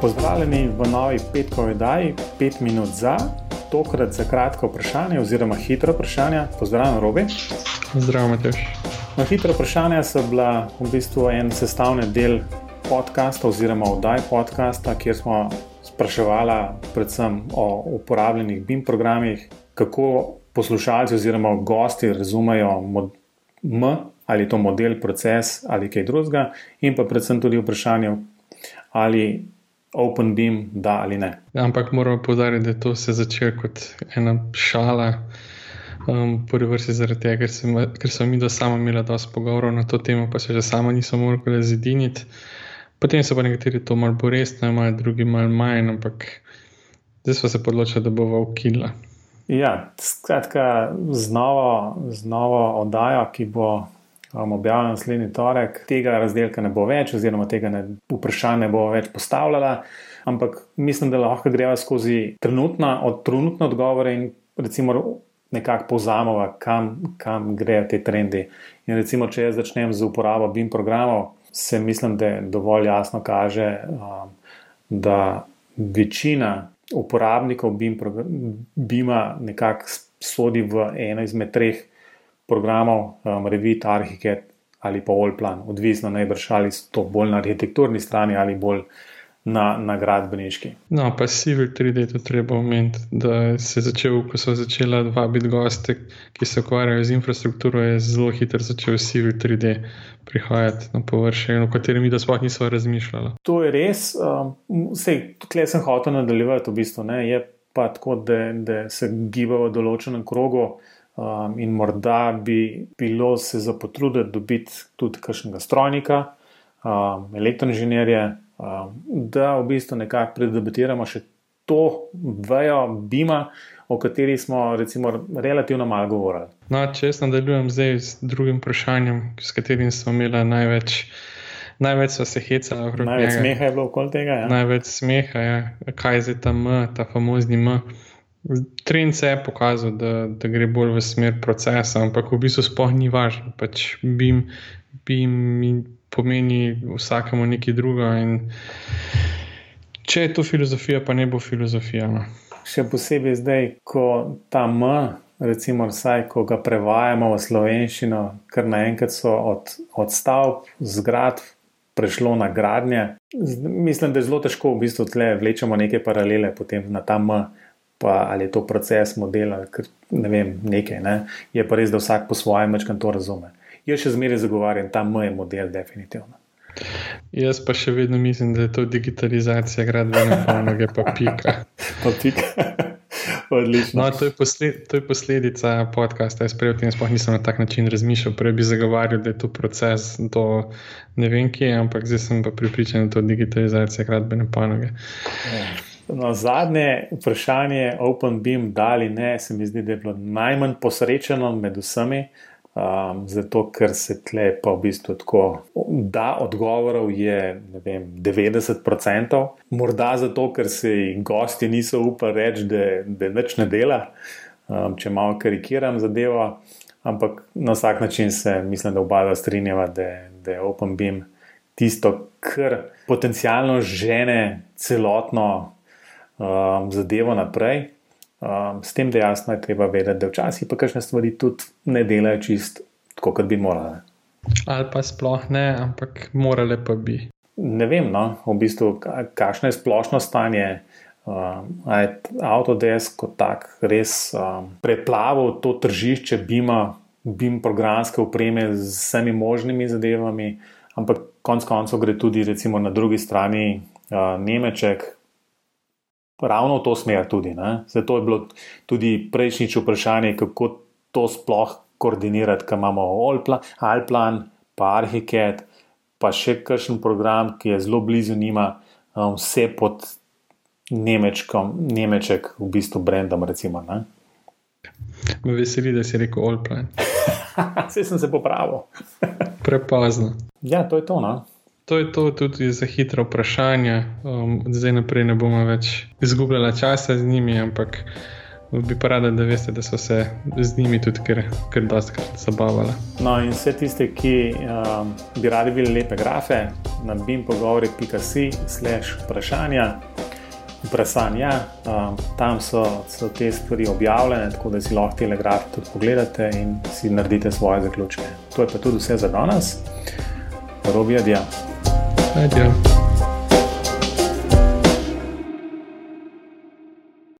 Pozdravljeni v novi petkovi daji, pet minut za, tokrat za kratko vprašanje oziroma hitro vprašanje. Pozdravljen, Robi. Zdravo, Mateš. No, hitro vprašanje so bila v bistvu en sestavni del podcasta oziroma oddaj podcasta, kjer smo spraševali predvsem o uporabljenih BIM programih, kako poslušalci oziroma gosti razumejo M, ali je to model, proces ali kaj drugega, in pa predvsem tudi vprašanje, ali OpenBeam da ali ne. Ampak moramo povdariti, da je to se začelo kot ena šala. Um, prvi vrsti zaradi tega, ker, sem, ker so mi do sama imela dosti pogovorov na to temo, pa se že sama niso mogli zediniti. Potem so pa nekateri to malo bolj resno, imajo drugi malo manj, ampak zdaj smo se odločili, da bomo ukila. Ja, skratka, z novo, z novo oddajo, ki bo um, objavljena naslednji torek, tega razdelka ne bo več, oziroma tega ne, vprašanja ne bo več postavljala, ampak mislim, da lahko greva skozi trenutna, od trenutne odgovore in recimo nekako povzamova, kam, kam grejo te trendi. In recimo, če jaz začnem z uporabo BIM programov, se mislim, da dovolj jasno kaže, um, da večina uporabnikov BIM-a nekako sodi v eno izmed treh programov, um, Revit, Archicad ali pa Allplan, odvisno najbrž ali so to bolj na arhitekturni strani ali bolj na, na gradbeniški. No, pa Civil 3D to treba omeniti, da se je začel, ko so začela vabiti goste, ki se ukvarjajo z infrastrukturo, je zelo hitro začel Civil 3D prihajati na površje, o katerem mi da sploh nismo razmišljali. To je res, um, vse, tukaj sem hotel nadaljevati, v bistvu ne, je pa tako, da, da se giba v določenem krogu. Um, in morda bi bilo se za potruditi dobiti tudi kakšnega strojnika, um, elektroinženirja, Um, da v bistvu nekako predebatiramo še to vejo Bima, o kateri smo recimo relativno malo govorili. No, če jaz nadaljujem zdaj z drugim vprašanjem, s katerim smo imeli največ. Največ so se hecali okrog tega. Največ njega. smeha je bilo okoli tega. Ja. Največ smeha, ja. kaj je zdaj ta M, ta famozni M. Trend se je pokazal, da, da gre bolj v smer procesa, ampak v bistvu sploh ni važno. Pač BIM, BIM pomeni vsakemu nekaj druga. Če je to filozofija, pa ne bo filozofija. No. Še posebej zdaj, ko ta M, recimo, vsaj, ko ga prevajamo v slovenščino, ker naenkrat so od, od stavb, zgradb prešlo na gradnje. Mislim, da je zelo težko v bistvu tle vlečemo neke paralele potem na ta M. Pa ali je to proces, model, ali ne vem, nekaj. Ne? Je pa res, da vsak po svojem večkrat to razume jaz še zmeraj zagovarjam ta moj model, definitivno. Jaz pa še vedno mislim, da je to digitalizacija gradbene panoge, pa pika. pa pika. Odlično. No, to, je posled, to je posledica podcasta. Jaz prej o tem sploh nisem na tak način razmišljal. Prej bi zagovarjal, da je to proces, to ne vem kje, ampak zdaj sem pa pripričan, da je to digitalizacija gradbene panoge. Ja. No, zadnje vprašanje, OpenBeam, da ali ne, se mi zdi, da je bilo najmanj posrečeno med vsemi. Um, zato, ker se tle pa v bistvu tako, da odgovorov je vem, 90%, morda zato, ker se gosti niso upali reči, da, da več ne dela, um, če malo karikiram zadevo, ampak na vsak način se mislim, da oba strinjava, da, da je OpenBeam tisto, kar potencialno žene celotno um, zadevo naprej. Um, s tem, da jasno je treba vedeti, da včasih pa kakšne stvari tudi ne delajo čist tako, kot bi morale. Ali pa sploh ne, ampak morale pa bi. Ne vem, no, v bistvu, kakšno je splošno stanje. Um, je Autodesk kot tak res um, preplavil to tržišče BIM-a, BIM programske opreme z vsemi možnimi zadevami, ampak konec koncev gre tudi recimo na drugi strani uh, Nemček, ravno v to smer tudi. Ne? Zato je bilo tudi prejšnjič vprašanje, kako to sploh koordinirati, kaj imamo Alplan, pa Arhicad, pa še kakšen program, ki je zelo blizu njima, um, vse pod Nemečkom, Nemeček, v bistvu brendom. Recimo, Me veseli, da si rekel Alplan. Vse sem se popravil. Prepozno. Ja, to je to. No? To je to tudi za hitro vprašanje. Um, zdaj naprej ne bomo več izgubljali časa z njimi, ampak bi pa rada, da veste, da so se z njimi tudi kar, kar dostakrat zabavali. No, in vse tiste, ki um, bi radi videli lepe grafe, na bimpogovori.com/slash vprašanja. Vprašanja, um, tam so, so te stvari objavljene, tako da si lahko telegraf tudi pogledate in si naredite svoje zaključke. To je pa tudi vse za danes. Robi, I do.